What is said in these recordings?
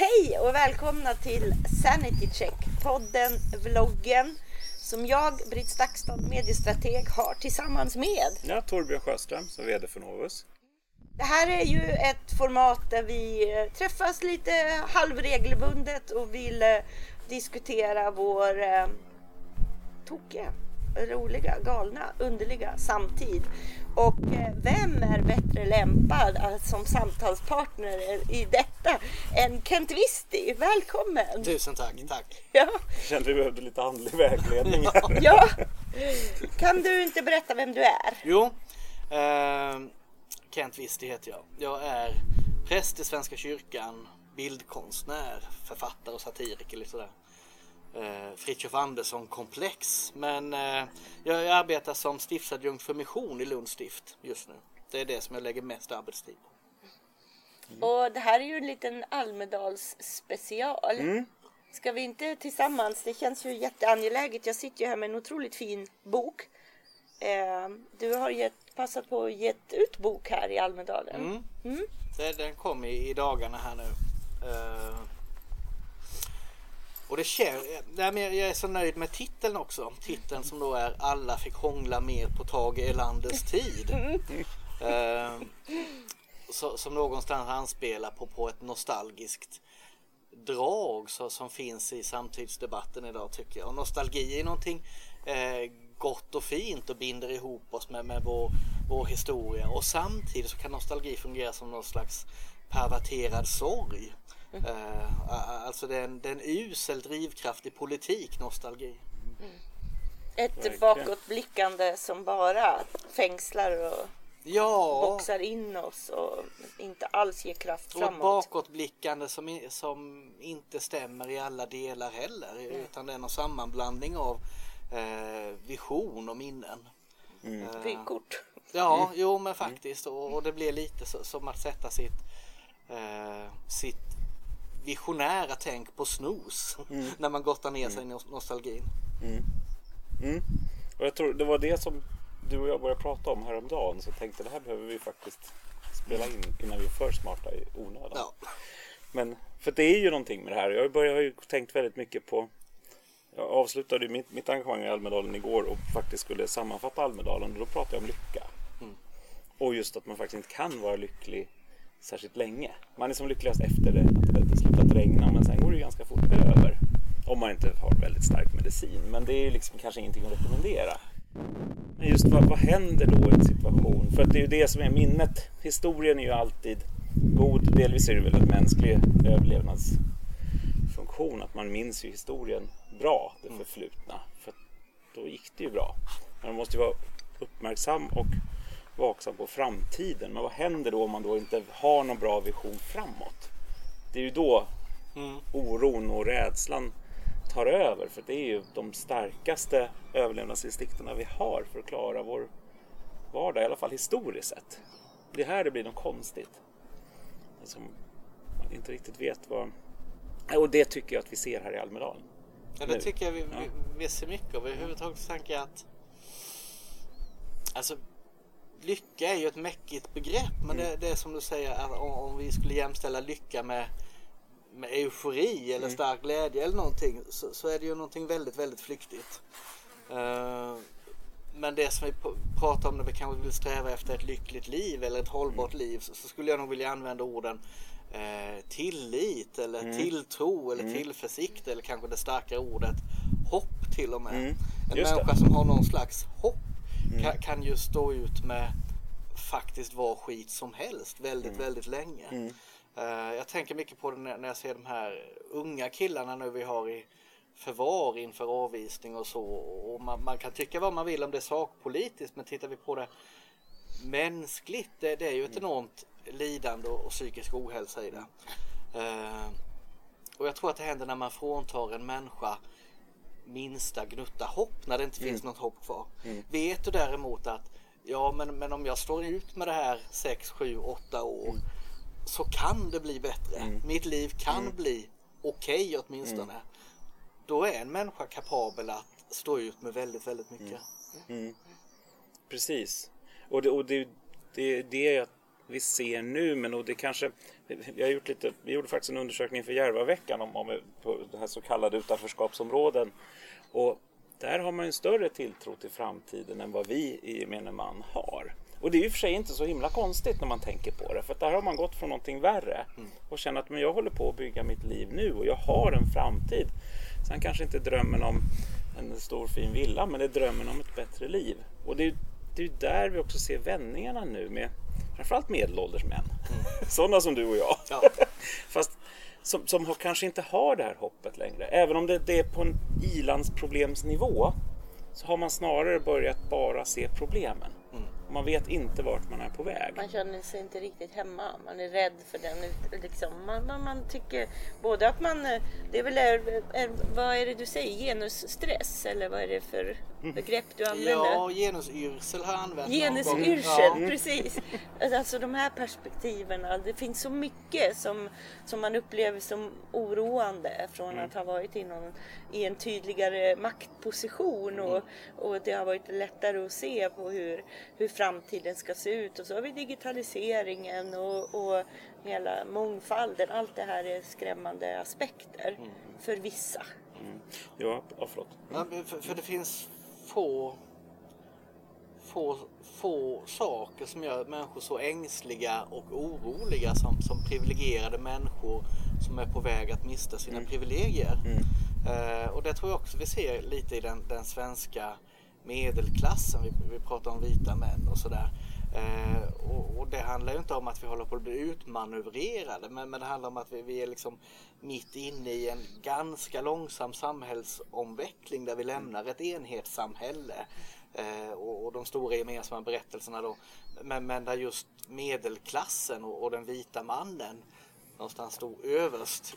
Hej och välkomna till Sanity Check, podden, vloggen som jag, Britt Stakston, mediestrateg, har tillsammans med Ja, Torbjörn Sjöström som VD för Novus. Det här är ju ett format där vi eh, träffas lite halvregelbundet och vill eh, diskutera vår eh, tokiga, roliga, galna, underliga samtid. Och eh, vem är bättre lämpad att som samtalspartner i detta än Kent Visti? Välkommen! Tusen tack, tack. Ja, Kände vi behövde lite andlig vägledning här. ja. Kan du inte berätta vem du är? Jo, eh, Kent Wisti heter jag. Jag är präst i Svenska kyrkan, bildkonstnär, författare och satiriker. Lite sådär. Eh, Fritiof Andersson komplex. Men eh, jag arbetar som stiftsadjunkt för mission i Lunds stift just nu. Det är det som jag lägger mest arbetstid på. Och det här är ju en liten Almedals special. Ska vi inte tillsammans, det känns ju jätteangeläget. Jag sitter ju här med en otroligt fin bok. Eh, du har gett, passat på att ge ut bok här i Almedalen. Mm. Det, den kom i, i dagarna här nu. Eh, och det känns, jag jag är så nöjd med titeln också. Titeln som då är Alla fick hångla mer på Tage Erlanders tid. Eh, så, som någonstans anspelar på, på ett nostalgiskt drag så, som finns i samtidsdebatten idag tycker jag. Och nostalgi är någonting eh, gott och fint och binder ihop oss med, med vår, vår historia. Och samtidigt så kan nostalgi fungera som någon slags perverterad sorg. A- alltså det är, en, det är en usel drivkraft i politik, nostalgi. Ett Verkligen. bakåtblickande som bara fängslar och Ja, boxar in oss och inte alls ger kraft och ett framåt. bakåtblickande som, som inte stämmer i alla delar heller. Utan det är någon sammanblandning av eh, vision och minnen. Eh, Vykort. Ja, jo men faktiskt. Och, och det blir lite så, som att sätta sitt, eh, sitt visionära tänk på snus när man gottar ner sig i nos- nostalgin. Mm. Och jag tror det var det som du och jag började prata om häromdagen. Så jag tänkte det här behöver vi faktiskt spela in innan vi är för smarta i onödan. Ja. Men för det är ju någonting med det här. Jag har ju tänkt väldigt mycket på jag avslutade mitt, mitt engagemang i Almedalen igår och faktiskt skulle sammanfatta Almedalen och då pratade jag om lycka. Och just att man faktiskt inte kan vara lycklig särskilt länge. Man är som lyckligast efter det, att det slutat regna men sen går det ganska fort över. Om man inte har väldigt stark medicin. Men det är ju liksom kanske ingenting att rekommendera. Men just vad, vad händer då i en situation? För det är ju det som är minnet. Historien är ju alltid god. Delvis är det väl en mänsklig överlevnadsfunktion. Att man minns ju historien bra, det förflutna. För då gick det ju bra. Men man måste ju vara uppmärksam och vaksam på framtiden. Men vad händer då om man då inte har någon bra vision framåt? Det är ju då Mm. oron och rädslan tar över. För det är ju de starkaste överlevnadsinstinkterna vi har för att klara vår vardag, i alla fall historiskt sett. Det är här det blir något konstigt. Som man inte riktigt vet vad... Och det tycker jag att vi ser här i Almedalen. Ja, det Nu. tycker jag vi, Ja. vi, vi ser mycket av. Överhuvudtaget tänker jag att alltså, lycka är ju ett mäckigt begrepp. Men det, det är som du säger, att om, om vi skulle jämställa lycka med, med eufori eller stark glädje eller någonting så, så är det ju någonting väldigt, väldigt flyktigt. Eh, men det som vi pratar om när vi kanske vill sträva efter ett lyckligt liv eller ett hållbart liv så, så skulle jag nog vilja använda orden eh, tillit eller tilltro eller tillförsikt eller kanske det starkare ordet hopp till och med. Mm, En just det. människa som har någon slags hopp kan, kan ju stå ut med faktiskt vad skit som helst väldigt, väldigt länge. Eh, jag tänker mycket på det när, när jag ser de här unga killarna nu vi har i förvar inför avvisning och så. Och man, man kan tycka vad man vill om det sakpolitiskt men tittar vi på det mänskligt, det, det är ju ett enormt lidande och, och psykisk ohälsa i det. Eh, och jag tror att det händer när man fråntar en människa minsta gnutta hopp när det inte finns något hopp kvar. Vet du däremot att ja men, men om jag står ut med det här 6, 7, 8 år så kan det bli bättre. Mitt liv kan bli okej åtminstone. Då är en människa kapabel att stå ut med väldigt, väldigt mycket. Precis. Och det, och det, det, det jag vi ser nu. Men och det kanske, vi, har gjort lite, vi gjorde faktiskt en undersökning för Järvaveckan om, om på det här så kallade utanförskapsområden. Och där har man en större tilltro till framtiden än vad vi i gemene man har. Och det är och för sig inte så himla konstigt när man tänker på det. För där har man gått från någonting värre och känner att men jag håller på att bygga mitt liv nu och jag har en framtid. Sen kanske inte drömmen om en stor fin villa men det är drömmen om ett bättre liv. Och det är det är där vi också ser vändningarna nu med framförallt medelålders män. Mm. Sådana som du och jag. Ja. Fast som, som har, kanske inte har det här hoppet längre. Även om det, det är på en ilandsproblemsnivå så har man snarare börjat bara se problemen. Man vet inte vart man är på väg. Man känner sig inte riktigt hemma. Man är rädd för den. Liksom. Man, man, man tycker både att man... Eh, det är väl, är, är, vad är det du säger? Genusstress? Eller vad är det för begrepp du använder? Ja, genusyrsel har jag använt. Genusyrsel, ja. precis. Alltså de här perspektiven. Det finns så mycket som, som man upplever som oroande från mm. att ha varit i, någon, i en tydligare maktposition. Och, mm. och det har varit lättare att se på hur, hur framtiden ska se ut. Och så har vi digitaliseringen och, och hela mångfalden. Allt det här är skrämmande aspekter mm. för vissa. Mm. Ja, förlåt. Ja, för, för det finns få, få, få saker som gör människor så ängsliga och oroliga som, som privilegierade människor som är på väg att mista sina mm. privilegier. Mm. Uh, och det tror jag också vi ser lite i den, den svenska medelklassen. Vi, vi pratar om vita män och sådär. Eh, och, och, det handlar ju inte om att vi håller på att bli utmanövrerade men, men det handlar om att vi, vi, är liksom mitt inne i en ganska långsam samhällsomveckling där vi lämnar ett enhetssamhälle eh, och, och, de stora gemensamma berättelserna då. Men, men där just medelklassen och, och den vita mannen någonstans stod överst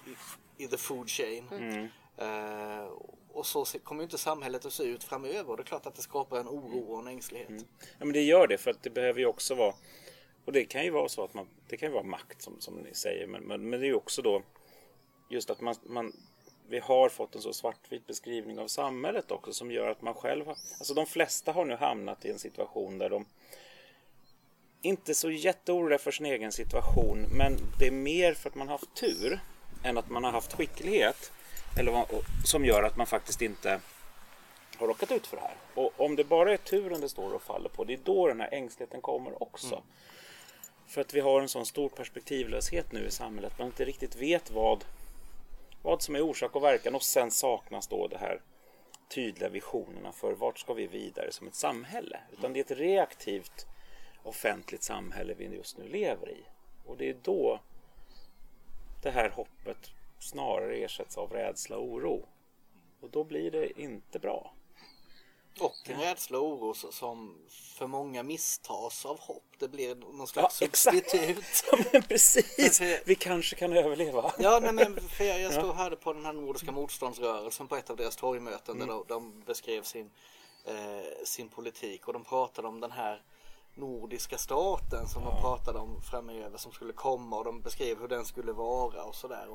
i, i the food chain. Mm. Eh, och så kommer ju inte samhället att se ut framöver. Och det är klart att det skapar en oro och en ängslighet. Mm. Ja men det gör det för att det behöver ju också vara och det kan ju vara så att man det kan ju vara makt som, som ni säger men, men, men det är ju också då just att man, man vi har fått en så svartvit beskrivning av samhället också som gör att man själv har, alltså de flesta har nu hamnat i en situation där de inte så jätteoroliga för sin egen situation men det är mer för att man har haft tur än att man har haft skicklighet. Eller som gör att man faktiskt inte har råkat ut för det här. Och om det bara är turen det står och faller på, det är då den här ängsligheten kommer också. Mm. För att vi har en sån stor perspektivlöshet nu i samhället. Man inte riktigt vet vad, vad som är orsak och verkan och sen saknas då det här tydliga visionerna för vart ska vi vidare som ett samhälle. Utan det är ett reaktivt offentligt samhälle vi just nu lever i. Och det är då det här hoppet snarare ersätts av rädsla och oro. Och då blir det inte bra. Och en rädsla och oro som för många misstas av hopp. Det blir någon slags ja, substitut. Ja, men precis. Vi kanske kan överleva. Ja, nej, men för jag, jag stod och hörde på den här Nordiska motståndsrörelsen på ett av deras torgmöten mm. där de, de beskrev sin, eh, sin politik och de pratade om den här nordiska staten som ja. de pratade om framöver som skulle komma och de beskrev hur den skulle vara och sådär.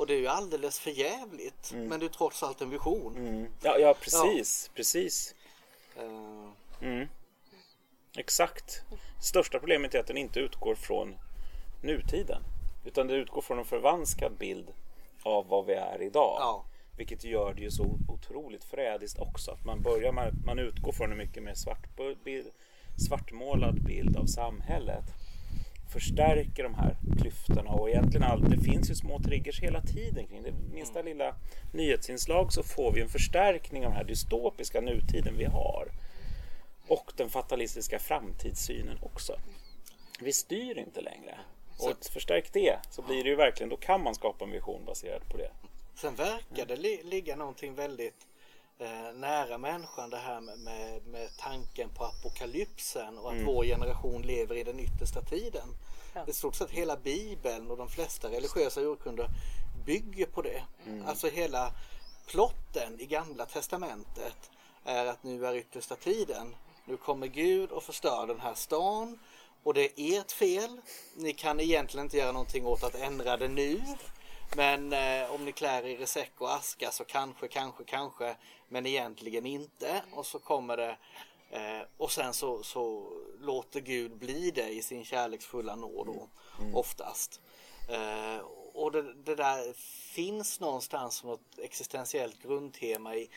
Och det är ju alldeles för jävligt. Mm. Men det är trots allt en vision. Mm. Ja, ja, precis. Ja. Precis. Uh. Exakt. Största problemet är att den inte utgår från nutiden. Utan det utgår från en förvanskad bild av vad vi är idag. Ja. Vilket gör det ju så otroligt förrädiskt också. Att man börjar man, man utgår från en mycket mer svart, svartmålad bild av samhället förstärker de här klyftorna och egentligen allt, det finns ju små triggers hela tiden kring det minsta mm. lilla nyhetsinslag så får vi en förstärkning av den här dystopiska nutiden vi har. Och den fatalistiska framtidssynen också. Vi styr inte längre. Och förstärk det så blir det ju verkligen, då kan man skapa en vision baserad på det. Sen verkar det li ligga någonting väldigt eh, nära människan det här med, med, med, tanken på apokalypsen och att mm. vår generation lever i den yttersta tiden. Ja. I stort sett hela bibeln och de flesta religiösa urkunder bygger på det. Mm. Alltså hela plotten i gamla testamentet är att nu är yttersta tiden. Nu kommer Gud och förstör den här stan och det är ert fel. Ni kan egentligen inte göra någonting åt att ändra det nu. Men eh, om ni klär er i säck och aska så kanske, kanske, kanske men egentligen inte. Och så kommer det Eh, och sen så, så låter Gud bli det i sin kärleksfulla nåd då, Mm. oftast. Eh, och det, det där finns någonstans som ett existentiellt grundtema i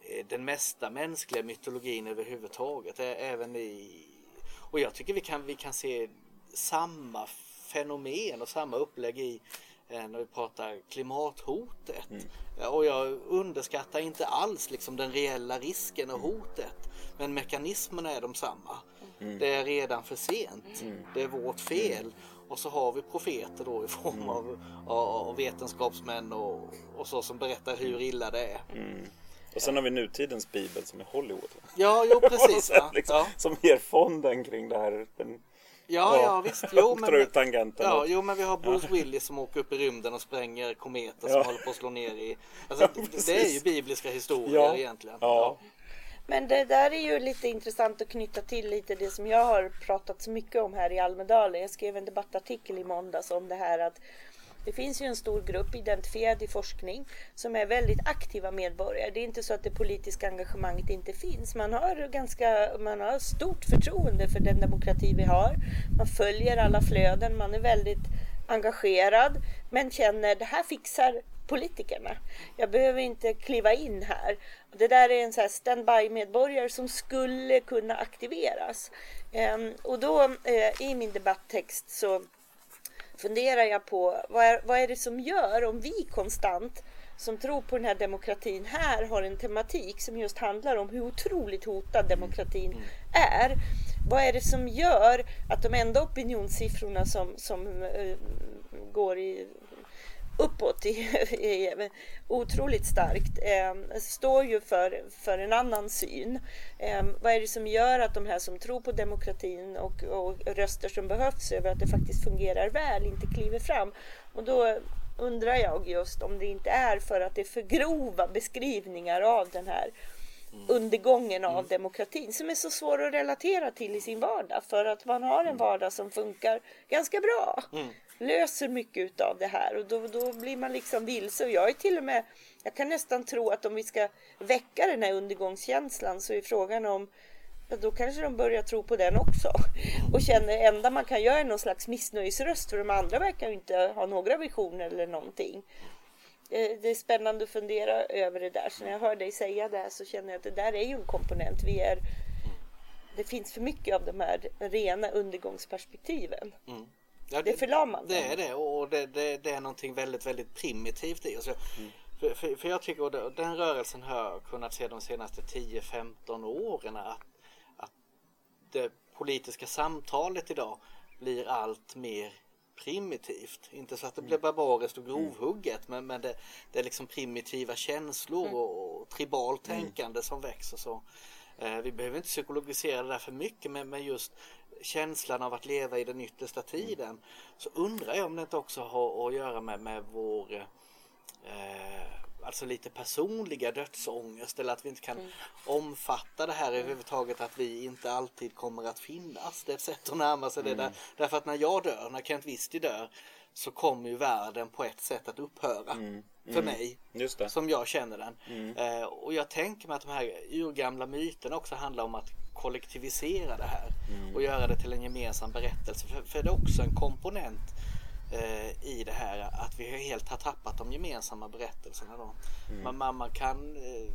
eh, den mesta mänskliga mytologin överhuvudtaget. Ä- Även i, och jag tycker vi kan, vi kan se samma fenomen och samma upplägg i eh, när vi pratar klimathotet. Eh, Och jag underskattar inte alls liksom den reella risken och hotet. Men mekanismerna är de samma. Det är redan för sent. Det är vårt fel. Och så har vi profeter då i form av, av, vetenskapsmän och, och så som berättar hur illa det är. Och sen har vi nutidens bibel som är Hollywood. Ja, jo precis. Ja, liksom, ja. Som ger fonden kring det här. Den, ja, ja visst. Jo, men, ut tangenten. Ja, jo, men vi har Bruce Willis som åker upp i rymden och spränger kometer som Ja. håller på att slå ner i... Alltså, Ja, det- det är ju bibliska historier Ja. egentligen. Ja. Men det där är ju lite intressant att knyta till lite det som jag har pratat så mycket om här i Almedalen. Jag skrev en debattartikel i måndags om det här att det finns ju en stor grupp identifierad i forskning som är väldigt aktiva medborgare. Det är inte så att det politiska engagemanget inte finns. Man har, ganska, man har stort förtroende för den demokrati vi har. Man följer alla flöden, man är väldigt engagerad men känner det här fixar politikerna. Jag behöver inte kliva in här. Det där är en så här standby-medborgare som skulle kunna aktiveras. Ehm, och då eh, i min debatttext så funderar jag på vad är, vad är det som gör om vi konstant som tror på den här demokratin här har en tematik som just handlar om hur otroligt hotad demokratin är. Vad är det som gör att de enda opinionssiffrorna som, som eh, går i uppåt otroligt starkt eh, står ju för, för en annan syn. Eh, vad är det som gör att de här som tror på demokratin och, och röster som behövs över att det faktiskt fungerar väl inte kliver fram? Och då undrar jag just om det inte är för att det är för grova beskrivningar av den här undergången av demokratin som är så svår att relatera till i sin vardag för att man har en vardag som funkar ganska bra. Löser mycket utav det här och då, då blir man liksom vilse och jag är till och med jag kan nästan tro att om vi ska väcka den här undergångskänslan så är frågan om ja, då kanske de börjar tro på den också. Och känner det enda man kan göra är någon slags missnöjesröst för de andra verkar ju inte ha några visioner eller någonting. Eh, det är spännande att fundera över det där. Så när jag hör dig säga det här så känner jag att det där är ju en komponent. Vi är, det finns för mycket av de här rena undergångsperspektiven. Mm. Ja, Det är förlamande. Det är det och det, det, det är någonting väldigt, väldigt primitivt i. Alltså, för, för, för jag tycker, och den rörelsen har jag kunnat se de senaste 10-15 åren att, att det politiska samtalet idag blir allt mer primitivt. Inte så att det blir barbariskt och grovhugget men, men det, det är liksom primitiva känslor och, och tribalt tänkande som växer. Så. Eh, vi behöver inte psykologisera det där för mycket men, men just känslan av att leva i den yttersta tiden så undrar jag om det inte också har att göra med, med vår eh, alltså lite personliga dödsångest eller att vi inte kan omfatta det här överhuvudtaget att vi inte alltid kommer att finnas. Det är ett sätt att närma sig det där. Därför att när jag dör, när Kent Visti dör så kommer ju världen på ett sätt att upphöra. För mig. Just det. Som jag känner den. Eh, och jag tänker mig att de här urgamla myterna också handlar om att kollektivisera det här. Och göra det till en gemensam berättelse. För, för det är också en komponent eh, i det här att vi helt har tappat de gemensamma berättelserna. Då. Man, man, man kan eh,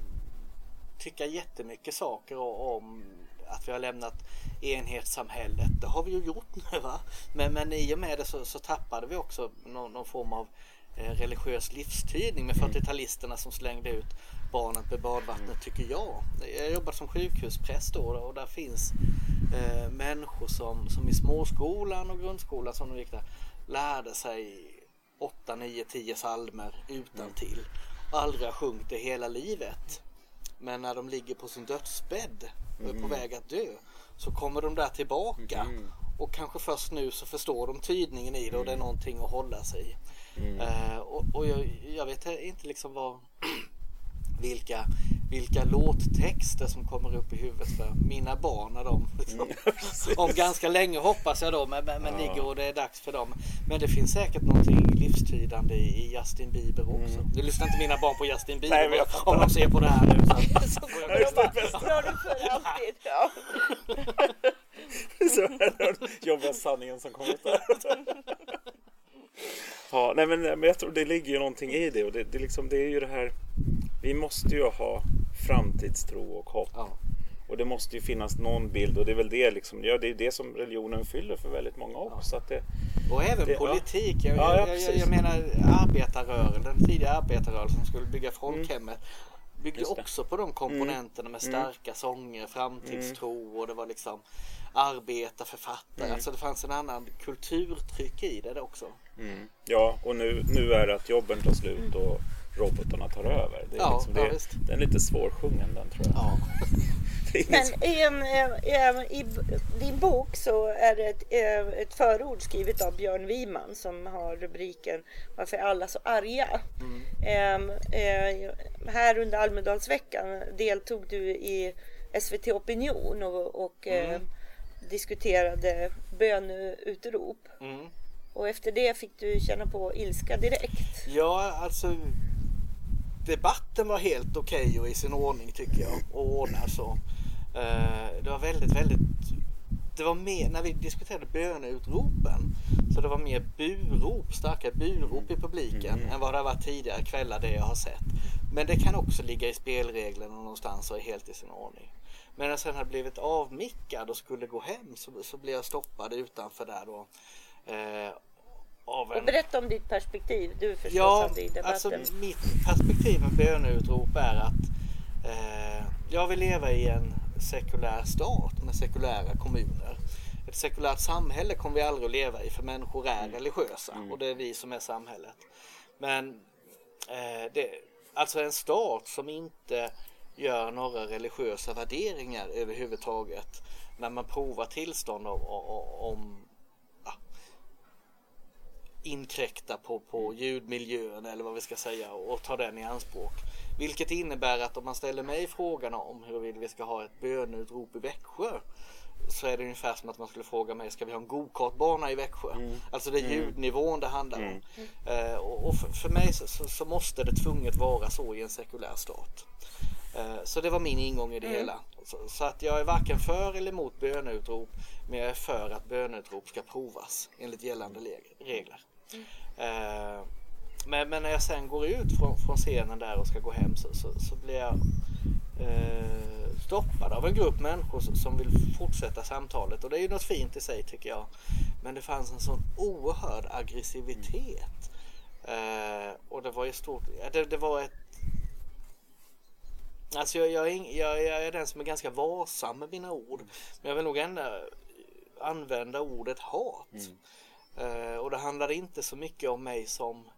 tycka jättemycket saker om att vi har lämnat enhetssamhället. Det har vi ju gjort nu va. Men, men i och med det så, så tappade vi också någon, någon form av eh, religiös livstydning med 40-talisterna som slängde ut barnet med badvattnet tycker jag. Jag jobbar som sjukhuspräst då och där finns eh, människor som, som i småskolan och grundskolan som de gick där lärde sig 8, 9, 10 salmer utan till. Aldrig har sjungit det hela livet. Men när de ligger på sin dödsbädd är på väg att dö så kommer de där tillbaka. Och kanske först nu så förstår de tydningen i det och det är någonting att hålla sig i. Eh, och och jag, jag vet inte liksom vad vilka, vilka låttexter som kommer upp i huvudet för mina barn när de liksom, Mm, om ganska länge hoppas jag då men, men, men ligger och det är dags för dem. Men det finns säkert någonting livstydande i Justin Bieber också. Nu lyssnar inte mina barn på Justin Bieber Mm. Nej, men jag fattar. om de ser på det här nu. Så. Så kommer de bara, drar du för alltid. Ja. Så är det den jobbiga sanningen som kommer ut där. Ja, nej men, men jag tror det ligger ju någonting i det och det, det, liksom, det är ju det här Vi måste ju ha framtidstro och hopp. Ja. Och det måste ju finnas någon bild och det är väl det liksom, ja, det är det som religionen fyller för väldigt många också. Det, Och även Det- ja. politik. Jag, Ja, ja, jag, jag, jag menar arbetarrörelsen, den tidiga arbetarrörelsen som skulle bygga folkhemmet. Byggde Just det. också på de komponenterna med starka sånger, framtidstro och det var liksom arbetarförfattare. Alltså det fanns en annan kulturtryck i det också. mm, ja, och nu, nu är det att jobben tar slut och robotarna tar över. Det är, Ja, liksom, det, ja, den är lite svårsjungen den tror jag. Ja. Det Men som- i, en, i din bok så är det ett, eh, ett förord skrivet av Björn Wiman som har rubriken Varför är alla så arga? Ehm, eh, här under Almedalsveckan deltog du i SVT Opinion och, och eh, diskuterade böneutrop. Mm. Och efter det fick du känna på ilska direkt. Ja, alltså debatten var helt okej och i sin ordning tycker jag. Och ordnad så. Eh, det var väldigt, väldigt det var mer, när vi diskuterade böneutropen, så det var mer burop, starka burop i publiken än vad det har varit tidigare kvällar det jag har sett. Men det kan också ligga i spelreglerna någonstans och är helt i sin ordning. Men när jag sen hade blivit avmickad och skulle gå hem så, så blev jag stoppad utanför där då. Eh, av Och en, berätta om ditt perspektiv, du är Ja, förstås i debatten. alltså mitt perspektiv med böneutrop är att eh, jag vill leva i en sekulär stat med sekulära kommuner. Ett sekulärt samhälle kommer vi aldrig att leva i för människor är religiösa och det är vi som är samhället. Men eh, det, alltså en stat som inte gör några religiösa värderingar överhuvudtaget när man provar tillstånd om, om, inkräkta på, på ljudmiljön eller vad vi ska säga och ta den i anspråk. Vilket innebär att om man ställer mig frågan om huruvida vi ska ha ett böneutrop i Växjö så är det ungefär som att man skulle fråga mig, ska vi ha en gokartbana i Växjö? Alltså det är ljudnivån det handlar om. Eh, och och för, för mig så, så, måste det tvunget vara så i en sekulär stat. Eh, Så det var min ingång i det hela. Så, så att jag är varken för eller emot böneutrop men jag är för att böneutrop ska provas enligt gällande regler. Eh, Men, men när jag sen går ut från, från scenen där och ska gå hem så, så, så blir jag eh, stoppad av en grupp människor som- vill fortsätta samtalet och det är ju något fint i sig tycker jag. Men det fanns en sån oerhörd aggressivitet. Eh, och det var ju stort, det, det var ett Alltså jag, jag, är jag, jag är den som är ganska varsam med mina ord. Men jag vill nog ändå använda ordet hat. Mm och det handlade inte så mycket om mig som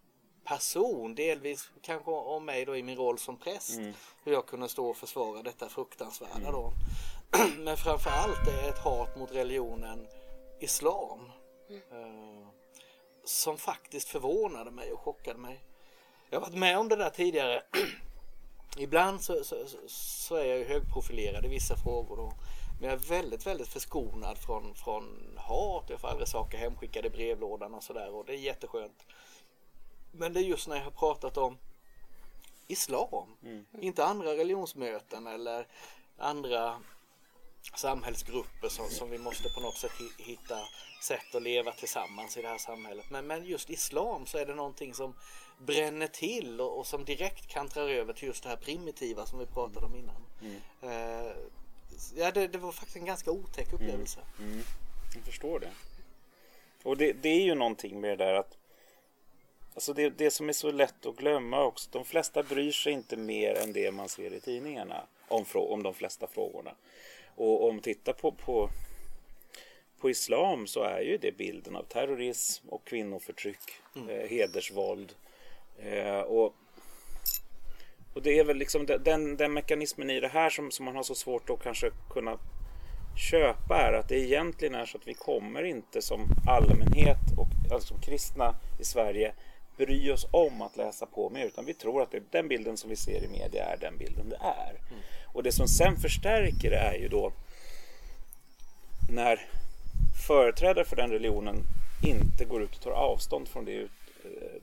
person. Delvis kanske om mig då i min roll som präst. Hur jag kunde stå och försvara detta fruktansvärda då. Men framförallt är det ett hat mot religionen islam. Eh, som faktiskt förvånade mig och chockade mig. Jag har varit med om det där tidigare. Ibland så, så, så- så är jag ju högprofilerad i vissa frågor då. Men jag är väldigt, väldigt förskonad från, från hat. Jag får aldrig saker hemskickade i brevlådan och sådär och det är jätteskönt. Men det är just när jag har pratat om islam. Inte andra religionsmöten eller andra samhällsgrupper som, som vi måste på något sätt hi- hitta sätt att leva tillsammans i det här samhället. Men, men just islam så är det någonting som bränner till och, och som direkt kantrar över till just det här primitiva som vi pratade om innan. Eh, ja, det, det var faktiskt en ganska otäck upplevelse. Jag förstår det. Och det, det är ju någonting med det där att Alltså det, det som är så lätt att glömma också. De flesta bryr sig inte mer än det man ser i tidningarna. Om, om de flesta frågorna. Och om man tittar på, på, på islam så är ju det bilden av terrorism och kvinnoförtryck. Eh, hedersvåld. Eh, och och det är väl liksom de- den, den mekanismen i det här som, som man har så svårt att kanske kunna köpa är att det egentligen är så att vi kommer inte som allmänhet och alltså kristna i Sverige bry oss om att läsa på mer utan vi tror att det, den bilden som vi ser i media är den bilden det är. Mm. Och det som sen förstärker det är ju då när företrädare för den religionen inte går ut och tar avstånd från det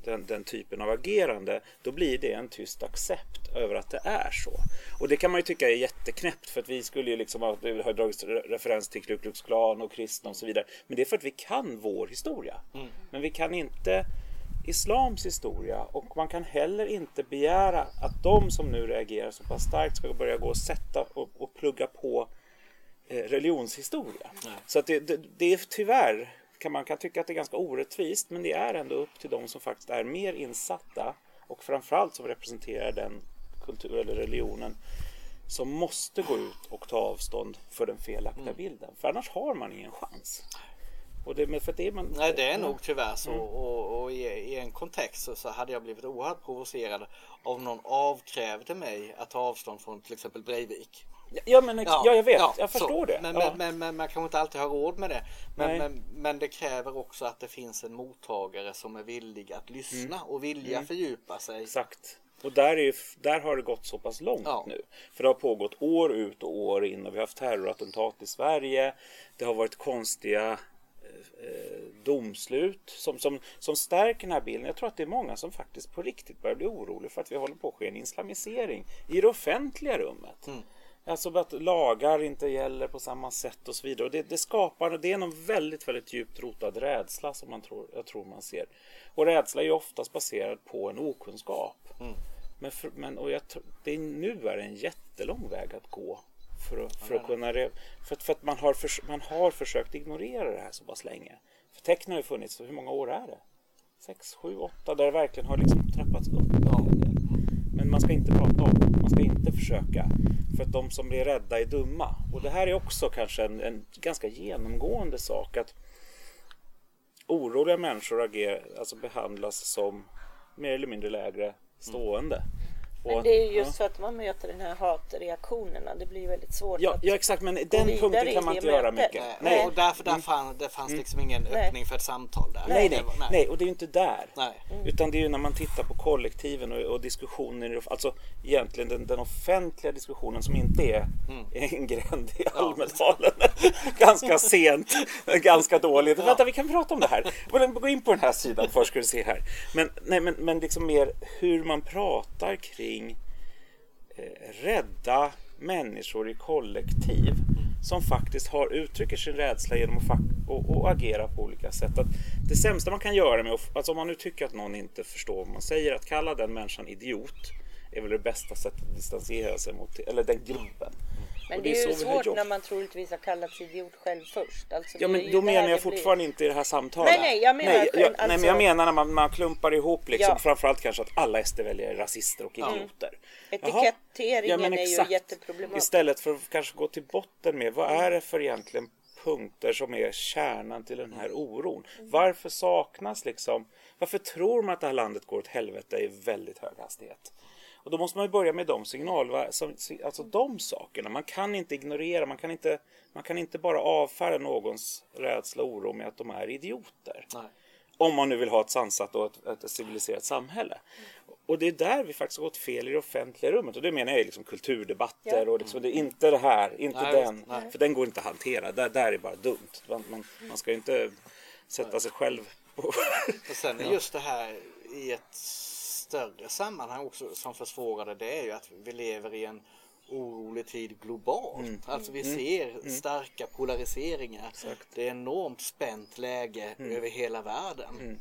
den, den, typen av agerande, då blir det en tyst accept över att det är så. Och det kan man ju tycka är jätteknäppt för att vi skulle ju liksom ha, det har dragits referens till Ku Klux Klan och kristna och så vidare. Men det är för att vi kan vår historia. Mm. Men vi kan inte islams historia och man kan heller inte begära att de som nu reagerar så pass starkt ska börja gå och sätta och, och plugga på eh, religionshistoria. Nej. Så att det, det, det är tyvärr kan man kan tycka att det är ganska orättvist men det är ändå upp till de som faktiskt är mer insatta och framförallt som representerar den kultur eller religionen som måste gå ut och ta avstånd för den felaktiga mm. bilden. För annars har man ingen chans. Och det, för det, man, Nej, det är nog tyvärr så. Mm. Och, och i, i, en kontext så, så, hade jag blivit oerhört provocerad om någon avkrävde mig att ta avstånd från till exempel Breivik. Ja, men, ja, ja jag vet, ja, jag förstår så. det. Men, ja. men, men, men, man kanske inte alltid har råd med det. Men, men, men, det kräver också att det finns en mottagare som är villig att lyssna mm. och vilja mm. fördjupa sig. Exakt. Och där, är, där har det gått så pass långt ja. nu. För det har pågått år ut och år in och vi har haft terrorattentat i Sverige. Det har varit konstiga eh, domslut som, som, som stärker den här bilden. Jag tror att det är många som faktiskt på riktigt börjar bli oroliga för att vi håller på att ske en islamisering i det offentliga rummet. Mm. Alltså att lagar inte gäller på samma sätt och så vidare. Och det, det skapar, det är någon väldigt, väldigt djupt rotad rädsla som man tror, jag tror man ser. Och rädsla är ju oftast baserad på en okunskap. Mm. Men, för, men och jag, det är, nu är det en jättelång väg att gå för att, för att kunna... För, för att man har, för, man har försökt ignorera det här så pass länge. För tecknen har ju funnits, hur många år är det? Sex, sju, åtta, där det verkligen har liksom trappats upp. Ja. Man ska inte prata om det. Man ska inte försöka. För att de som blir rädda är dumma. Och det här är också kanske en, en ganska genomgående sak. Att oroliga människor agerar, alltså behandlas som mer eller mindre lägre stående. Mm. Men det är just ja. för att man möter den här hatreaktionerna. Det blir väldigt svårt ja, att Ja exakt men den punkten kan man inte göra mycket. Nej, nej. och därför där mm. fann, det fanns mm. liksom ingen nej. öppning för ett samtal där. Nej, nej, nej. nej. och det är ju inte där. Nej. Mm. Utan det är ju när man tittar på kollektiven och, och diskussioner, alltså egentligen den, den offentliga diskussionen som inte är mm. en gränd i Almedalen. Ja. ganska sent, ganska dåligt. Ja. Vänta, vi kan prata om det här. Gå in på den här sidan först ska du se här. Men, nej, men, men liksom mer hur man pratar kring kring eh, rädda människor i kollektiv som faktiskt har, uttrycker sin rädsla genom att och, och agera på olika sätt. Att det sämsta man kan göra med alltså om man nu tycker att någon inte förstår vad man säger, att kalla den människan idiot är väl det bästa sättet att distansera sig mot, eller den gruppen. Men det, är, ju svårt när man troligtvis har kallats idiot själv först. Alltså, ja, men då menar jag fortfarande blir... inte i det här samtalet. Nej, nej, jag menar, nej, jag, alltså... nej, men jag menar när man, man klumpar ihop liksom, ja. framförallt kanske att alla SD-väljare är rasister och idioter. Mm. Etiketteringen ja, är ju jätteproblematisk. Istället för att kanske gå till botten med vad är det för egentligen punkter som är kärnan till den här oron. Mm. Varför saknas liksom, varför tror man att det här landet går åt helvete i väldigt hög hastighet? Och då måste man börja med de signaler, alltså de sakerna. Man kan inte ignorera, man kan inte, man kan inte bara avfärda någons rädsla och oro med att de är idioter. Nej. Om man nu vill ha ett sansat och ett, ett civiliserat samhälle. Och det är där vi faktiskt har gått fel i det offentliga rummet. Och det menar jag liksom kulturdebatter ja. och liksom, det är inte det här, inte nej, den. Nej. För den går inte att hantera. Där, där är bara dumt. Man, man, man ska ju inte sätta sig själv på... Och sen är just det här i ett större sammanhang också som försvårar det, är ju att vi lever i en orolig tid globalt. Mm. Alltså vi mm. ser mm. starka polariseringar. Exakt. Det är enormt spänt läge mm. över hela världen. Mm.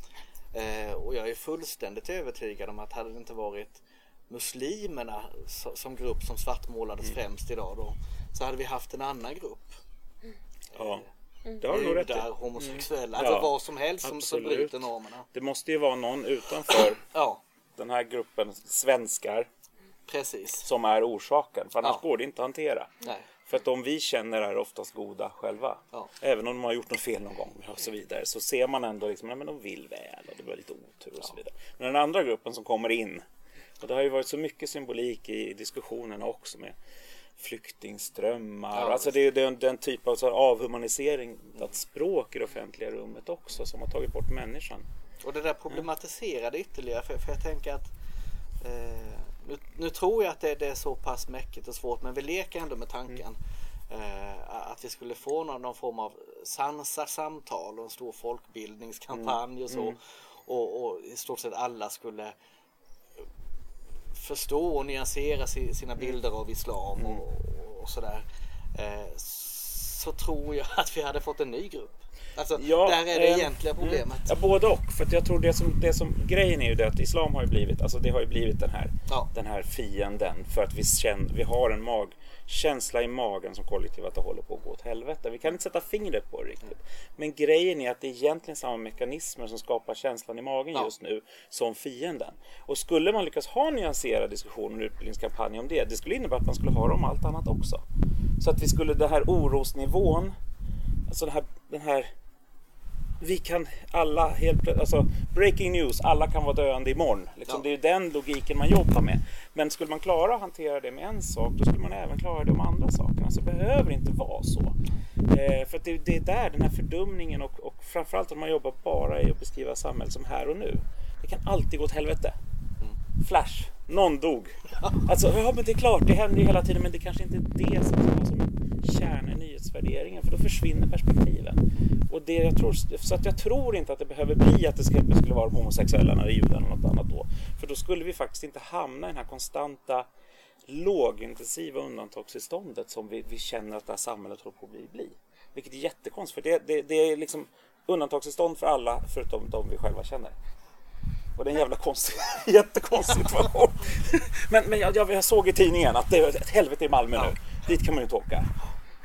Eh, och jag är fullständigt övertygad om att hade det inte varit muslimerna som grupp som svartmålades mm. främst idag då så hade vi haft en annan grupp. Ja. Mm. Det har du nog rätt i. homosexuella, mm. alltså vad som helst som, som bryter normerna. Det måste ju vara någon utanför ja den här gruppen svenskar Precis. som är orsaken. För annars ja. går det inte att hantera. Nej. För att de vi känner är oftast goda själva. Ja. Även om de har gjort något fel någon gång och så vidare. Så ser man ändå liksom, att de vill väl och det var lite otur och ja. så vidare. Men den andra gruppen som kommer in. Och det har ju varit så mycket symbolik i diskussionerna också med flyktingströmmar. Ja, alltså det är den, den typ av avhumanisering, ett språk i det offentliga rummet också som har tagit bort människan. Och det där problematiserade ytterligare för, för jag tänker att eh, nu, nu, tror jag att det, det, är så pass mäckigt och svårt men vi leker ändå med tanken eh, att vi skulle få någon, någon form av sansat samtal och en stor folkbildningskampanj och så. Mm. Och, och i stort sett alla skulle förstå och nyansera sina bilder av islam mm. och, och sådär. Eh, så tror jag att vi hade fått en ny grupp. Alltså, ja, där är det eh, egentliga problemet. Ja, både och. För jag tror det som, det som, grejen är ju det att islam har ju blivit, alltså det har ju blivit den här, ja. den här fienden. För att vi, känner, vi har en mag, känsla i magen som kollektiv att det håller på att gå åt helvete. Vi kan inte sätta fingret på det riktigt. Mm. Men grejen är att det är egentligen samma mekanismer som skapar känslan i magen ja. just nu som fienden. Och skulle man lyckas ha en nyanserad diskussion och utbildningskampanj om det, det skulle innebära att man skulle ha det om allt annat också. Så att vi skulle, den här orosnivån, alltså den här, den här vi kan alla helt alltså breaking news, alla kan vara döende imorgon. Liksom, ja. Det är ju den logiken man jobbar med. Men skulle man klara att hantera det med en sak, då skulle man även klara det om andra saker. Alltså, det behöver inte vara så. Eh, för det, det, är där den här fördumningen och, och framförallt om man jobbar bara i att beskriva samhället som här och nu. Det kan alltid gå åt helvete. Mm. Flash, någon dog. Alltså, ja men det är klart, det händer ju hela tiden men det kanske inte är det som ska vara som kärna i nyhetsvärderingen för då försvinner perspektiven. Och det jag tror, så att jag tror inte att det behöver bli att det skulle vara de homosexuella när det är judar eller något annat då. För då skulle vi faktiskt inte hamna i den här konstanta lågintensiva undantagstillståndet som vi, vi känner att det här samhället håller på att bli. bli. Vilket är jättekonstigt för det, det, det är liksom undantagstillstånd för alla förutom de vi själva känner. Och det är en jävla konstig, jättekonstig situation. men men jag, jag, såg i tidningen att det är ett helvete i Malmö nu. Dit kan man ju inte åka.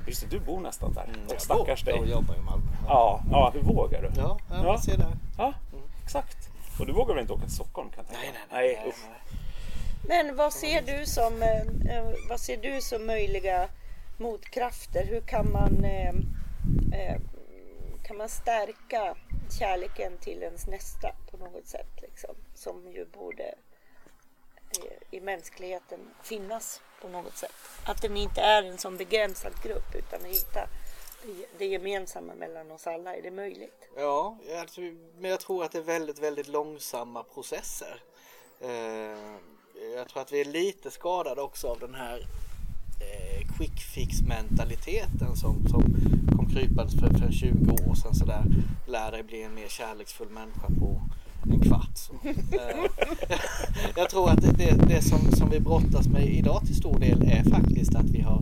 Just det, du bor nästan där. Mm, och stackars dig. Jag jobbar i Malmö. Ja, ja, hur vågar du? Ja, ja, ja. ser det. Ja, mm. exakt. Och du vågar väl inte åka till Stockholm kan jag tänka nej, nej, nej, nej, nej. Men vad ser du som, eh, eh, vad ser du som möjliga motkrafter? Hur kan man, eh, eh, kan man stärka kärleken till ens nästa på något sätt? Liksom, som ju borde eh, i mänskligheten finnas på något sätt. Att den inte är en sån begränsad grupp utan att hitta det gemensamma mellan oss alla. Är det möjligt? Ja, alltså, men jag tror att det är väldigt, väldigt långsamma processer. Eh, jag tror att vi är lite skadade också av den här eh, quick fix mentaliteten som, som kom krypandes för, för 20 år sedan sådär. Lär dig bli en mer kärleksfull människa på en kvart. Så. Eh, jag tror att det, det, det, som, som vi brottas med idag till stor del är faktiskt att vi har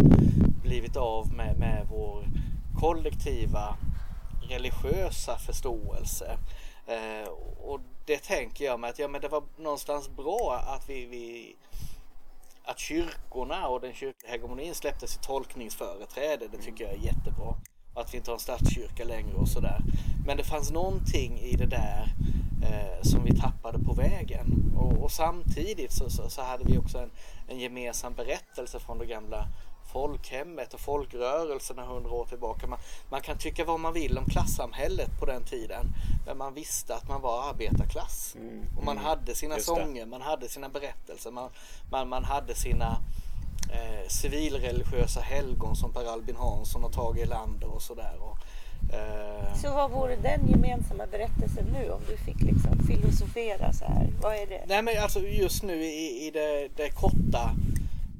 blivit av med, med vår kollektiva religiösa förståelse. Eh, och det tänker jag mig att ja, men det var någonstans bra att vi, vi att kyrkorna och den kyrkliga hegemonin släpptes i tolkningsföreträde. Det tycker jag är jättebra. Att vi inte har en statskyrka längre och sådär. Men det fanns någonting i det där eh, som vi tappade på vägen. Och, och samtidigt så, så, så, hade vi också en, en gemensam berättelse från det gamla folkhemmet och folkrörelserna hundra år tillbaka. Man, man, kan tycka vad man vill om klassamhället på den tiden. Men man visste att man var arbetarklass. Mm, och man mm, hade sina sånger, man hade sina berättelser, man, man, man hade sina eh, civilreligiösa helgon som Per Albin Hansson och Tage Erlander och sådär. Eh, så vad vore den gemensamma berättelsen nu om du fick liksom filosofera så här? Vad är det? Nej men alltså just nu i, i det, det korta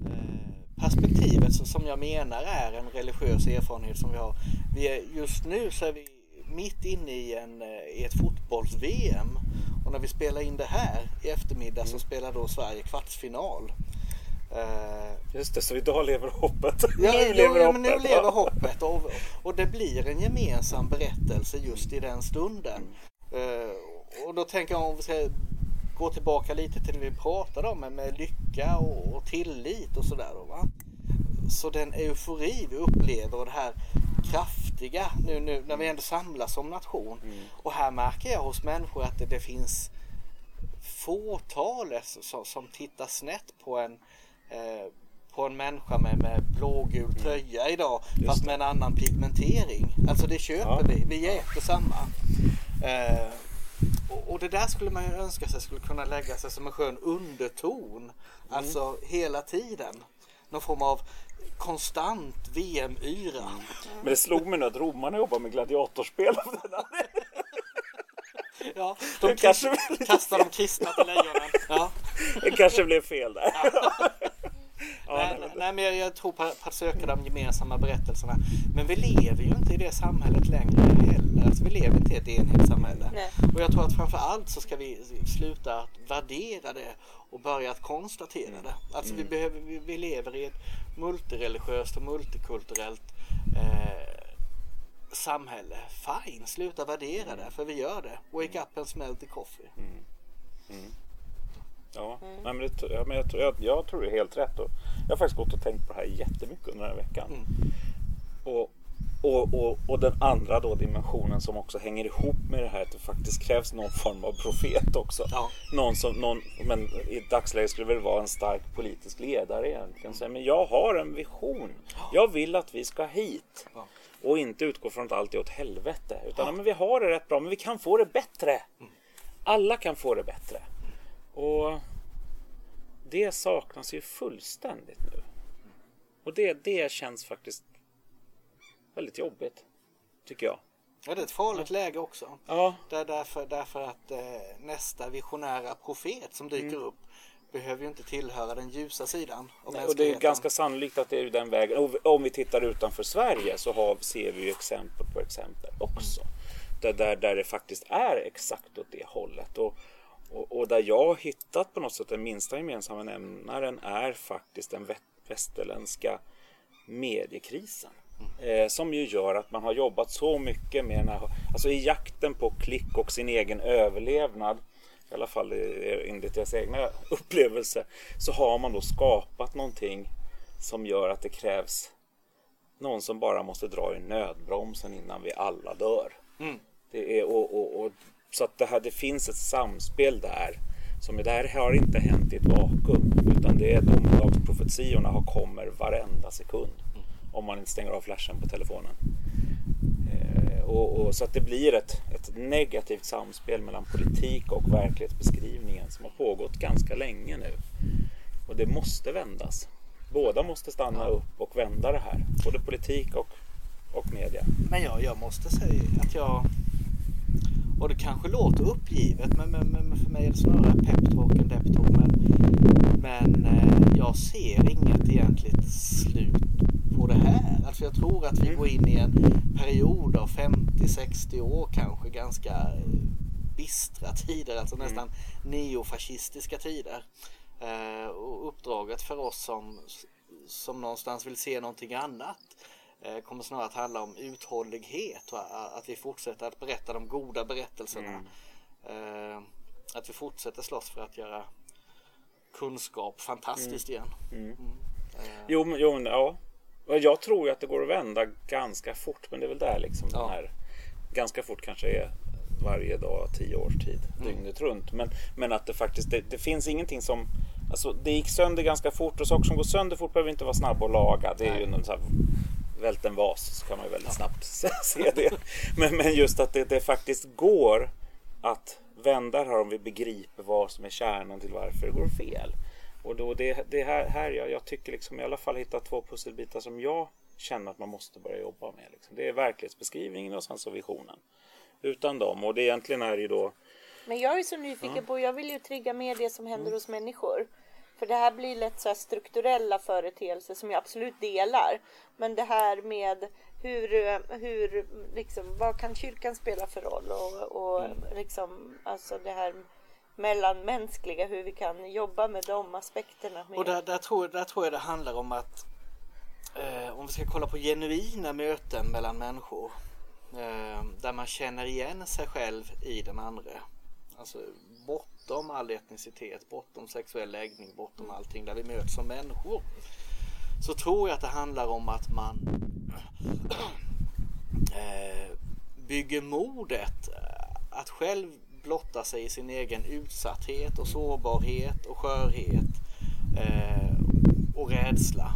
eh, perspektivet som jag menar är en religiös erfarenhet som vi har. Vi är, just nu så är vi mitt inne i, en, i ett fotbolls-VM och när vi spelar in det här i eftermiddag så spelar då Sverige kvartsfinal. Uh, Just det, så idag lever hoppet. Ja, nu lever hoppet. nu lever hoppet och, och det blir en gemensam berättelse just i den stunden. Uh, och då tänker jag om vi ska gå tillbaka lite till det vi pratade om med, med lycka och, och tillit och sådär. Så den eufori vi upplever och det här kraftiga nu, nu när vi ändå samlas som nation. Mm. Och här märker jag hos människor att det, det finns fåtalet som, som tittar snett på en eh, på en människa med, med blågul mm. tröja idag Just fast med en annan pigmentering. Alltså det köper ja. vi, vi äter samma. Eh, och, och, det där skulle man ju önska sig skulle kunna lägga sig som en skön underton. Mm. Alltså hela tiden. Någon form av konstant VM-yra. Mm. Men det slog mig nu att romarna jobbar med gladiatorspel. Ja, de kanske kast, blir lite kastar de kristna till lejonen. Ja. Det kanske blev fel där. Ja, nej, nej, nej, men- jag, jag tror på, på att söka de gemensamma berättelserna. Men vi lever ju inte i det samhället längre heller. Alltså, vi lever inte i ett enhetssamhälle. Nej. Och jag tror att framför allt så ska vi sluta att värdera det och börja att konstatera det. Alltså vi, behöver, vi, vi lever i ett multireligiöst och multikulturellt eh, samhälle. Fine, sluta värdera det för vi gör det. Wake up and smell the coffee. Ja, nej, men det, ja, men jag, tror- jag, jag tror det är helt rätt. Och jag har faktiskt gått och tänkt på det här jättemycket under den här veckan. Och, och, och, och den andra då dimensionen som också hänger ihop med det här att det faktiskt krävs någon form av profet också. Ja. Någon som, någon, men i dagsläget skulle det väl vara en stark politisk ledare egentligen. Säga, men jag har en vision. Jag vill att vi ska hit. Ja. Och inte utgå från att allt är åt helvete. Utan ja. men vi har det rätt bra, men vi kan få det bättre. Alla kan få det bättre. Och det saknas ju fullständigt nu. Och det, det känns faktiskt väldigt jobbigt. Tycker jag. Ja, det är ett farligt läge också. Ja, Där, därför, därför att eh, nästa visionära profet som dyker Mm. upp behöver ju inte tillhöra den ljusa sidan av och det är ganska sannolikt att det är den vägen. Och om vi tittar utanför Sverige så har, ser vi ju exempel på exempel också. Där, där, där det faktiskt är exakt åt det hållet. Och, och, och där jag har hittat på något sätt den minsta gemensamma nämnaren är faktiskt den vä- västerländska mediekrisen. Eh, som ju gör att man har jobbat så mycket med den här, alltså i jakten på klick och sin egen överlevnad i alla fall enligt deras egna upplevelser så har man då skapat någonting som gör att det krävs någon som bara måste dra i nödbromsen innan vi alla dör. Mm. Det är, och, och, och, så att det, här, det finns ett samspel där. Som det här har inte hänt i ett vakuum. Utan det är domedagsprofetiorna har kommer varenda sekund. Om man inte stänger av flashen på telefonen. Eh, och, och, så att det blir ett, ett negativt samspel mellan politik och verklighetsbeskrivningen som har pågått ganska länge nu. Och det måste vändas. Båda måste stanna upp och vända det här. Både politik och, och media. Men jag, jag måste säga att jag... Och det kanske låter uppgivet men, men, men för mig är det snarare peptalk än deptalk. Men, men eh, jag ser inget egentligt slut på det här. Alltså jag tror att vi går in i en period av 50-60 år kanske ganska eh, bistra tider. Alltså nästan neofascistiska tider. Eh, och uppdraget för oss som, som någonstans vill se någonting annat kommer snarare att handla om uthållighet och att vi fortsätter att berätta de goda berättelserna. Eh, Att vi fortsätter slåss för att göra kunskap fantastiskt igen. Mm. Eh, Jo, men, jo, men ja. Jag tror ju att det går att vända ganska fort. Men det är väl där liksom Ja. den här... Ganska fort kanske är varje dag, tio års tid, Mm. dygnet runt. Men, men att det faktiskt, det, det finns ingenting som... Alltså det gick sönder ganska fort och saker som går sönder fort behöver inte vara snabba att laga. Det är ju någon så här, vält en vas så kan man ju väldigt snabbt se det. Men, men just att det, det faktiskt går att vända det här om vi begriper vad som är kärnan till varför det går fel. Och då det, det här, här jag, jag tycker liksom i alla fall hitta två pusselbitar som jag känner att man måste börja jobba med. Liksom. Det är verklighetsbeskrivningen och sen så visionen. Utan dem. Och det egentligen är ju då Men jag är så nyfiken på, jag vill ju trigga med det som händer hos människor. För det här blir lätt så här strukturella företeelser som jag absolut delar. Men det här med hur, hur liksom, vad kan kyrkan spela för roll? Och, och liksom, alltså det här mellanmänskliga, hur vi kan jobba med de aspekterna. Med. Och där, där, tror, där tror jag det handlar om att eh, om vi ska kolla på genuina möten mellan människor eh, där man känner igen sig själv i den andra. Alltså bortom all etnicitet, bortom sexuell läggning, bortom allting där vi möts som människor. Så tror jag att det handlar om att man eh, bygger modet eh, att själv blotta sig i sin egen utsatthet och sårbarhet och skörhet eh, och rädsla.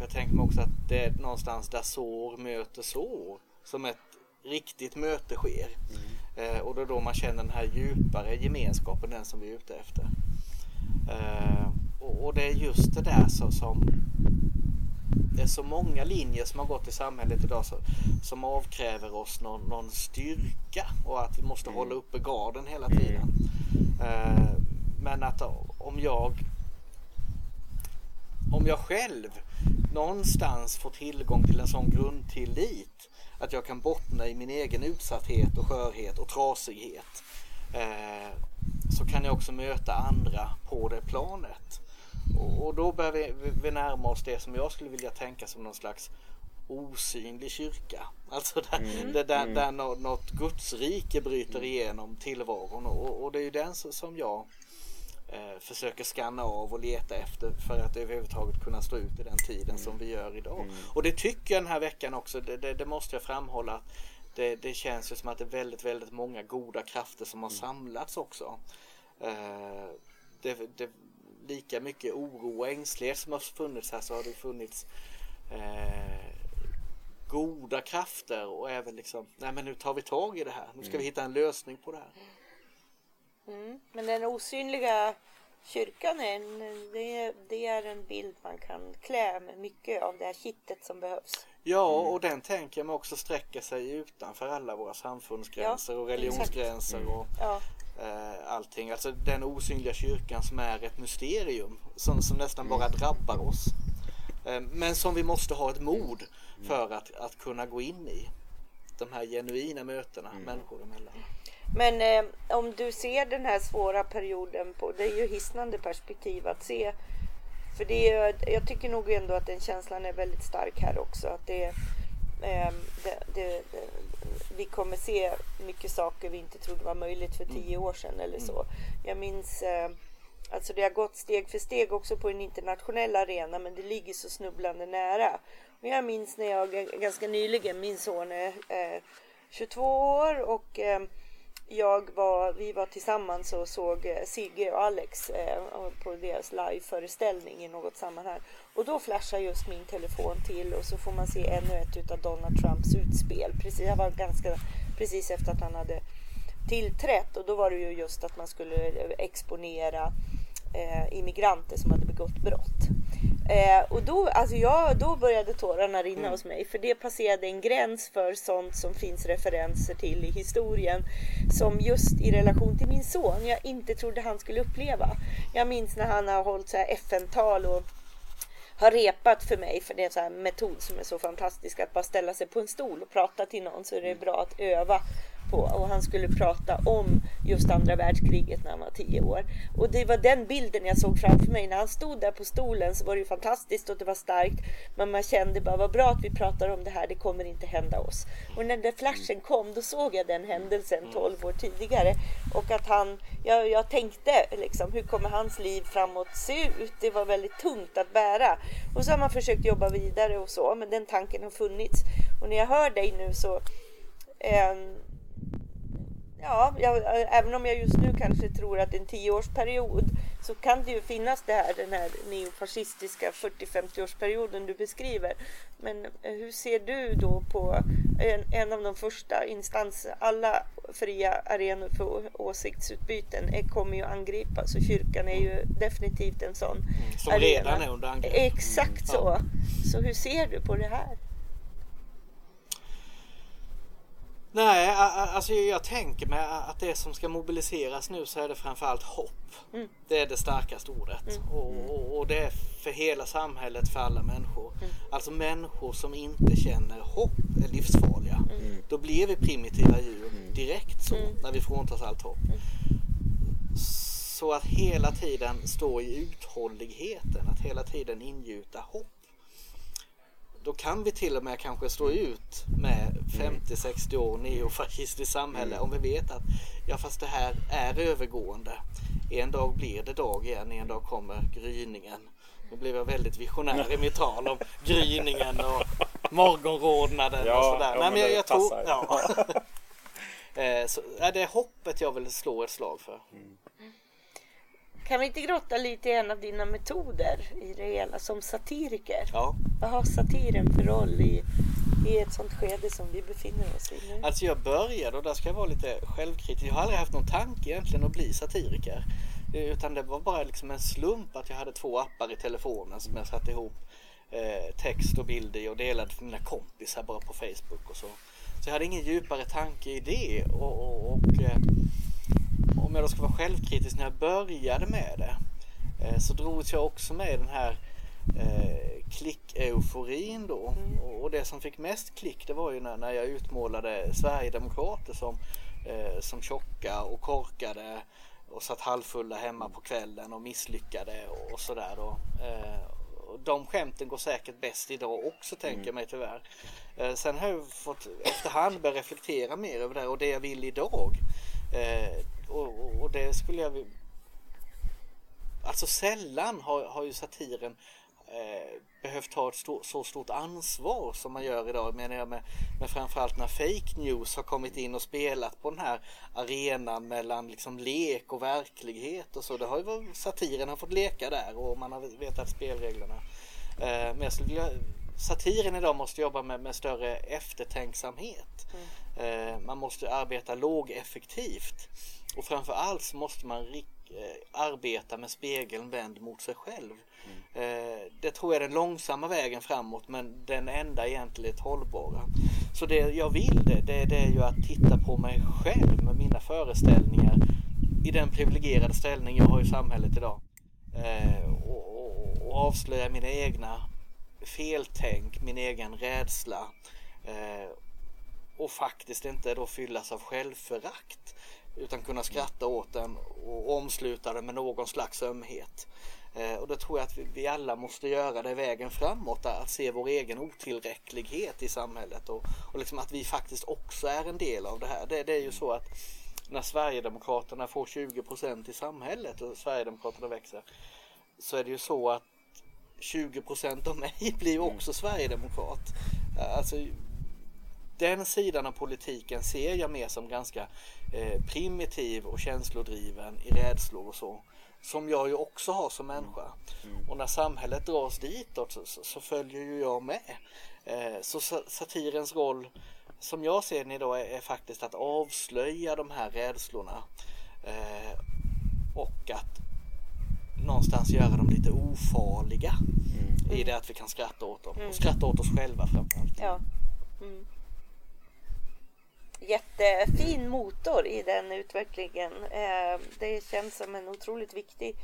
Jag tänker mig också att det är någonstans där sår möter sår som ett riktigt möte sker. Mm. Eh, och då då man känner den här djupare gemenskapen, den som vi är ute efter. Eh, och, och det är just det där så, som det är så många linjer som har gått i samhället idag så, som avkräver oss någon, någon styrka och att vi måste hålla uppe garden hela tiden. Eh, men att om jag om jag själv någonstans får tillgång till en sån grundtillit att jag kan bottna i min egen utsatthet och skörhet och trasighet eh, så kan jag också möta andra på det planet. Och, och då börjar vi, vi närma oss det som jag skulle vilja tänka som någon slags osynlig kyrka. Alltså där, mm. där, där, mm. där något gudsrike bryter igenom tillvaron och, och det är ju den som jag eh, försöker skanna av och leta efter för att överhuvudtaget kunna stå ut i den tiden mm. som vi gör idag. Mm. Och det tycker jag den här veckan också, det, det, det måste jag framhålla. Det, det, känns ju som att det är väldigt, väldigt många goda krafter som har mm. samlats också. Eh, det, det, lika mycket oro och ängslighet som har funnits här så har det funnits eh, goda krafter och även liksom, nej men nu tar vi tag i det här. Nu ska vi mm. hitta en lösning på det här. Mm. Men den osynliga kyrkan är en, det, det, är en bild man kan klä med mycket av det här kittet som behövs. Ja, mm. och den tänker jag mig också sträcka sig utanför alla våra samfundsgränser ja, och religionsgränser och ja. eh, allting. Alltså den osynliga kyrkan som är ett mysterium som, som nästan bara mm. drabbar oss. Eh, men som vi måste ha ett mod för att, att kunna gå in i. De här genuina mötena mm. människor emellan. Men eh, om du ser den här svåra perioden på, det är ju hisnande perspektiv att se. För det är, jag tycker nog ändå att den känslan är väldigt stark här också. Att det, eh, det, det, vi kommer se mycket saker vi inte trodde var möjligt för tio mm. år sedan eller så. Mm. Jag minns eh, Alltså det har gått steg för steg också på en internationell arena men det ligger så snubblande nära. Och jag minns när jag ganska nyligen, min son är eh, 22 år och eh, jag var, vi var tillsammans och såg eh, Sigge och Alex eh, på deras liveföreställning i något sammanhang. Och då flashar just min telefon till och så får man se ännu ett av Donald Trumps utspel. Precis, jag var ganska precis efter att han hade tillträtt och då var det ju just att man skulle eh, exponera eh, immigranter som hade begått brott. Eh, och då, alltså jag, då började tårarna rinna mm. hos mig för det passerade en gräns för sånt som finns referenser till i historien som just i relation till min son jag inte trodde han skulle uppleva. Jag minns när han har hållit FN-tal och har repat för mig, för det är en metod som är så fantastisk att bara ställa sig på en stol och prata till någon så är det bra att öva på och han skulle prata om just andra världskriget när han var tio år. Och det var den bilden jag såg framför mig. När han stod där på stolen så var det ju fantastiskt och det var starkt. Men man kände bara vad bra att vi pratar om det här, det kommer inte hända oss. Och när den flashen kom då såg jag den händelsen 12 år tidigare. Och att han, jag, jag tänkte liksom hur kommer hans liv framåt se ut? Det var väldigt tungt att bära. Och så har man försökt jobba vidare och så, men den tanken har funnits. Och när jag hör dig nu så eh, Ja, jag, även om jag just nu kanske tror att en tioårsperiod så kan det ju finnas det här, den här neofascistiska 40-50-årsperioden du beskriver. Men eh, hur ser du då på en, en av de första instanserna, alla fria arenor för åsiktsutbyten kommer ju angripas och kyrkan är ju definitivt en sån mm, Som arena. redan är under angrepp. Exakt mm. så. Så hur ser du på det här? Nej, alltså jag tänker mig att det som ska mobiliseras nu så är det framförallt hopp. Mm. Det är det starkaste ordet. Mm. Och, och, det är för hela samhället, för alla människor. Mm. Alltså människor som inte känner hopp är livsfarliga. Mm. Då blir vi primitiva djur mm. direkt så, mm. när vi fråntas allt hopp. Så att hela tiden stå i uthålligheten, att hela tiden ingjuta hopp då kan vi till och med kanske stå ut med 50-60 år neofascistiskt samhälle mm. om vi vet att ja fast det här är övergående. En dag blir det dag igen, en dag kommer gryningen. Nu blev jag väldigt visionär i mitt tal om gryningen och morgonrodnaden ja, och sådär. Ja, Nej, men jag, jag tror, ja. Eh, så, är det hoppet jag vill slå ett slag för. Mm. Kan vi inte grotta lite i en av dina metoder i det hela som satiriker? Ja. Vad har satiren för roll i, i ett sånt skede som vi befinner oss i nu? Alltså jag började, och där ska jag vara lite självkritisk, jag har aldrig haft någon tanke egentligen att bli satiriker. Utan det var bara liksom en slump att jag hade två appar i telefonen som jag satte ihop eh, text och bilder och delade för mina kompisar bara på Facebook och så. Så jag hade ingen djupare tanke i det och, och, och eh, om jag då ska vara självkritisk när jag började med det eh, så drogs jag också med den här eh, klick-euforin då. Mm. Och, det som fick mest klick det var ju när, när jag utmålade Sverigedemokrater som, eh, som tjocka och korkade och satt halvfulla hemma på kvällen och misslyckade och, och sådär då. Eh, och de skämten går säkert bäst idag också tänker jag mig tyvärr. Eh, sen har jag fått efterhand börja reflektera mer över det och det jag vill idag. Eh, och, och, och det skulle jag vilja Alltså sällan har, har ju satiren eh, behövt ta ett stor, så stort ansvar som man gör idag menar jag med, med framförallt när fake news har kommit in och spelat på den här arenan mellan liksom lek och verklighet och så. Det har ju varit, satiren har fått leka där och man har vetat spelreglerna. Eh, men jag skulle vilja, satiren idag måste jobba med, med större eftertänksamhet. Eh, man måste arbeta lågeffektivt och framför allt så måste man eh, arbeta med spegeln vänd mot sig själv. Eh, det tror jag är den långsamma vägen framåt men den enda egentligen hållbara. Så det jag vill det, det, det är ju att titta på mig själv med mina föreställningar i den privilegierade ställning jag har i samhället idag. Och, och, och avslöja mina egna feltänk, min egen rädsla. Eh, och faktiskt inte då fyllas av självförakt utan kunna skratta åt den och omsluta den med någon slags ömhet. Eh, och det tror jag att vi, vi alla måste göra det vägen framåt, att se vår egen otillräcklighet i samhället och, och liksom att vi faktiskt också är en del av det här. Det, det är ju så att när Sverigedemokraterna får 20 procent i samhället och Sverigedemokraterna växer så är det ju så att 20 procent av mig blir ju också Sverigedemokrat. Alltså, den sidan av politiken ser jag mer som ganska eh, primitiv och känslodriven i rädslor och så. Som jag ju också har som människa. Och när samhället dras ditåt så, så, så följer ju jag med. Eh, så sa- satirens roll som jag ser den idag är, är faktiskt att avslöja de här rädslorna. Eh, och att någonstans göra dem lite ofarliga. I det att vi kan skratta åt dem. Och skratta åt oss själva framförallt. Ja. Mm. Jättefin motor i den utvecklingen. Eh, det känns som en otroligt viktig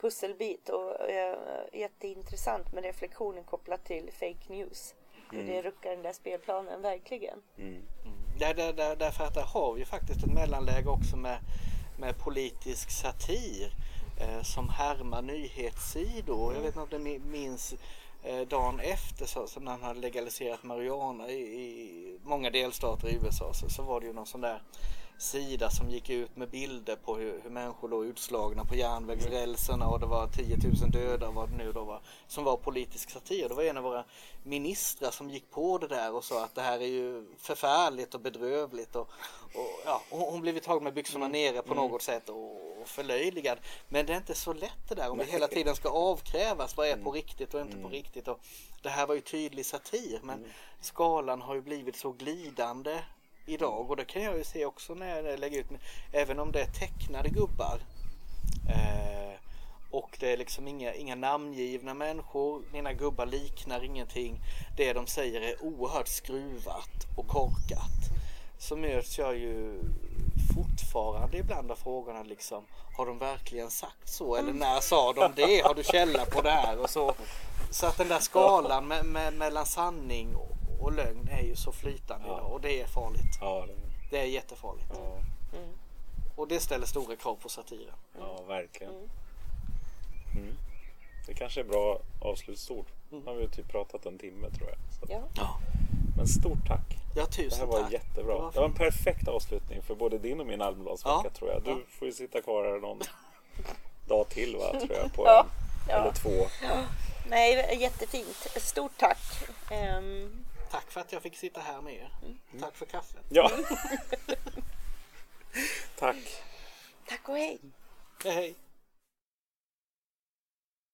pusselbit och eh, jätteintressant med reflektionen kopplat till fake news. Hur det ruckar den där spelplanen verkligen. Där, där, där, därför att där har vi ju faktiskt ett mellanläge också med, med politisk satir som härmar nyhetssidor. Jag vet inte om du mi- minns eh, dagen efter så, så när han hade legaliserat marijuana i, i många delstater i USA så, så var det ju någon sån där sida som gick ut med bilder på hur, hur människor låg utslagna på järnvägsrälserna och det var 10 000 döda vad det nu då var som var politisk satir. Det var en av våra ministrar som gick på det där och sa att det här är ju förfärligt och bedrövligt och, och ja, hon blev tagen med byxorna nere på något sätt och, och förlöjligad. Men det är inte så lätt det där om vi hela tiden ska avkrävas vad är på riktigt och inte på riktigt. Och det här var ju tydlig satir men skalan har ju blivit så glidande idag och det kan jag ju se också när jag lägger ut, även om det är tecknade gubbar eh, och det är liksom inga, inga namngivna människor, mina gubbar liknar ingenting. Det de säger är oerhört skruvat och korkat. Så möts jag ju fortfarande ibland av frågorna liksom, har de verkligen sagt så? Eller när sa de det? Har du källa på det här? Och så, så att den där skalan med, med, mellan sanning och, och lögn är ju så flytande idag och det är farligt. Ja, det, Det är jättefarligt. ja, Och det ställer stora krav på satiren. ja verkligen. Mm. Det kanske är bra avslutsord. Nu har vi typ pratat en timme tror jag. Så. Ja. Men stort tack. ja Det tusen här var tack. jättebra. Det var Det var en perfekt avslutning för både din och min Almedalsvecka Ja. tror jag. Du Ja. får ju sitta kvar här någon dag till va, tror jag. På Ja. en, Ja. Eller två. Nej, jättefint. Stort tack. Ehm, Tack för att jag fick sitta här med er. Tack för kaffet. Ja. tack. tack och hej. Hej hej.